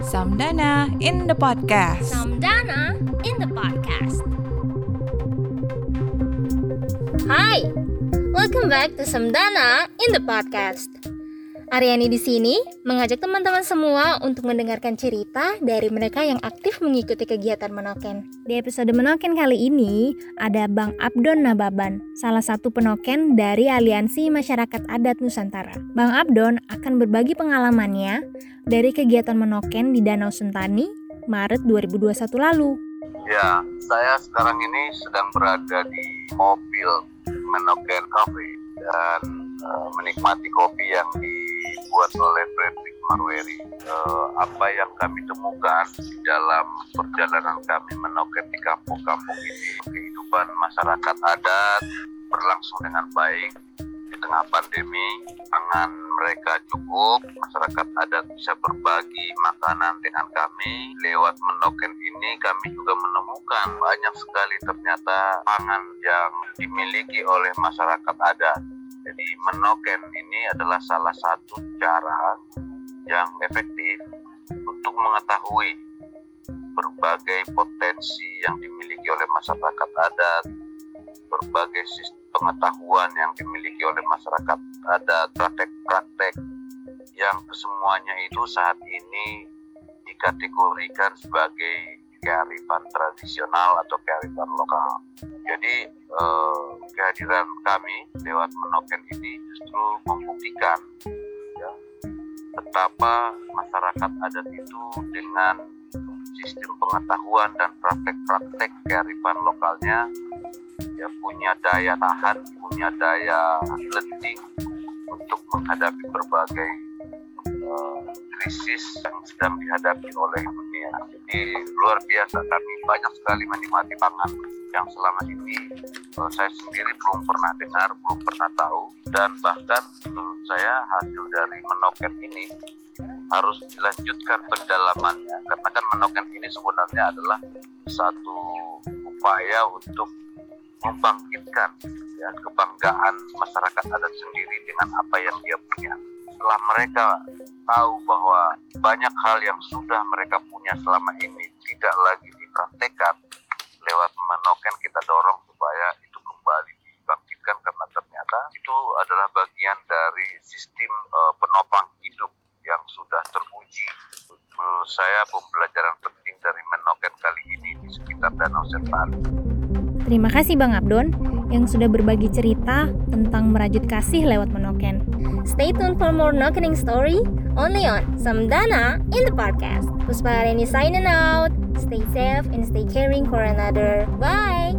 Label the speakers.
Speaker 1: Samdana in the podcast.
Speaker 2: Samdana in the podcast. Hi, welcome back to Samdana in the podcast. Aryani di sini mengajak teman-teman semua untuk mendengarkan cerita dari mereka yang aktif mengikuti kegiatan Menoken. Di episode Menoken kali ini ada Bang Abdon Nababan, salah satu penoken dari Aliansi Masyarakat Adat Nusantara. Bang Abdon akan berbagi pengalamannya dari kegiatan Menoken di Danau Sentani Maret 2021 lalu.
Speaker 3: Ya, saya sekarang ini sedang berada di mobil Menoken Cafe dan uh, menikmati kopi yang dibuat oleh Frederick Marweri. Uh, apa yang kami temukan di dalam perjalanan kami menoken di kampung-kampung ini, kehidupan masyarakat adat berlangsung dengan baik di tengah pandemi, pangan mereka cukup, masyarakat adat bisa berbagi makanan dengan kami. Lewat menoken ini kami juga menemukan banyak sekali ternyata pangan yang dimiliki oleh masyarakat adat. Jadi menoken ini adalah salah satu cara yang efektif untuk mengetahui berbagai potensi yang dimiliki oleh masyarakat adat, berbagai sistem pengetahuan yang dimiliki oleh masyarakat adat, praktek-praktek yang kesemuanya itu saat ini dikategorikan sebagai kearifan tradisional atau kearifan lokal. Jadi eh, kehadiran kami lewat menoken ini justru membuktikan ya, betapa masyarakat adat itu dengan sistem pengetahuan dan praktek-praktek kearifan lokalnya ya punya daya tahan, punya daya lenting untuk menghadapi berbagai krisis yang sedang dihadapi oleh dunia. Jadi luar biasa kami banyak sekali menikmati pangan yang selama ini uh, saya sendiri belum pernah dengar, belum pernah tahu dan bahkan menurut saya hasil dari menoken ini harus dilanjutkan pendalamannya karena kan menoken ini sebenarnya adalah satu upaya untuk membangkitkan ya kebanggaan masyarakat adat sendiri dengan apa yang dia punya. Setelah mereka tahu bahwa banyak hal yang sudah mereka punya selama ini tidak lagi dipraktekkan, lewat menoken kita dorong supaya itu kembali dibangkitkan karena ternyata itu adalah bagian dari sistem uh, penopang hidup yang sudah teruji. Menurut saya pembelajaran penting dari menoken kali ini di sekitar Danau Sentani.
Speaker 2: Terima kasih Bang Abdon yang sudah berbagi cerita tentang merajut kasih lewat menoken. Stay tuned for more knocking story only on Samdana in the podcast. Puspa Reni signing out. Stay safe and stay caring for another. Bye!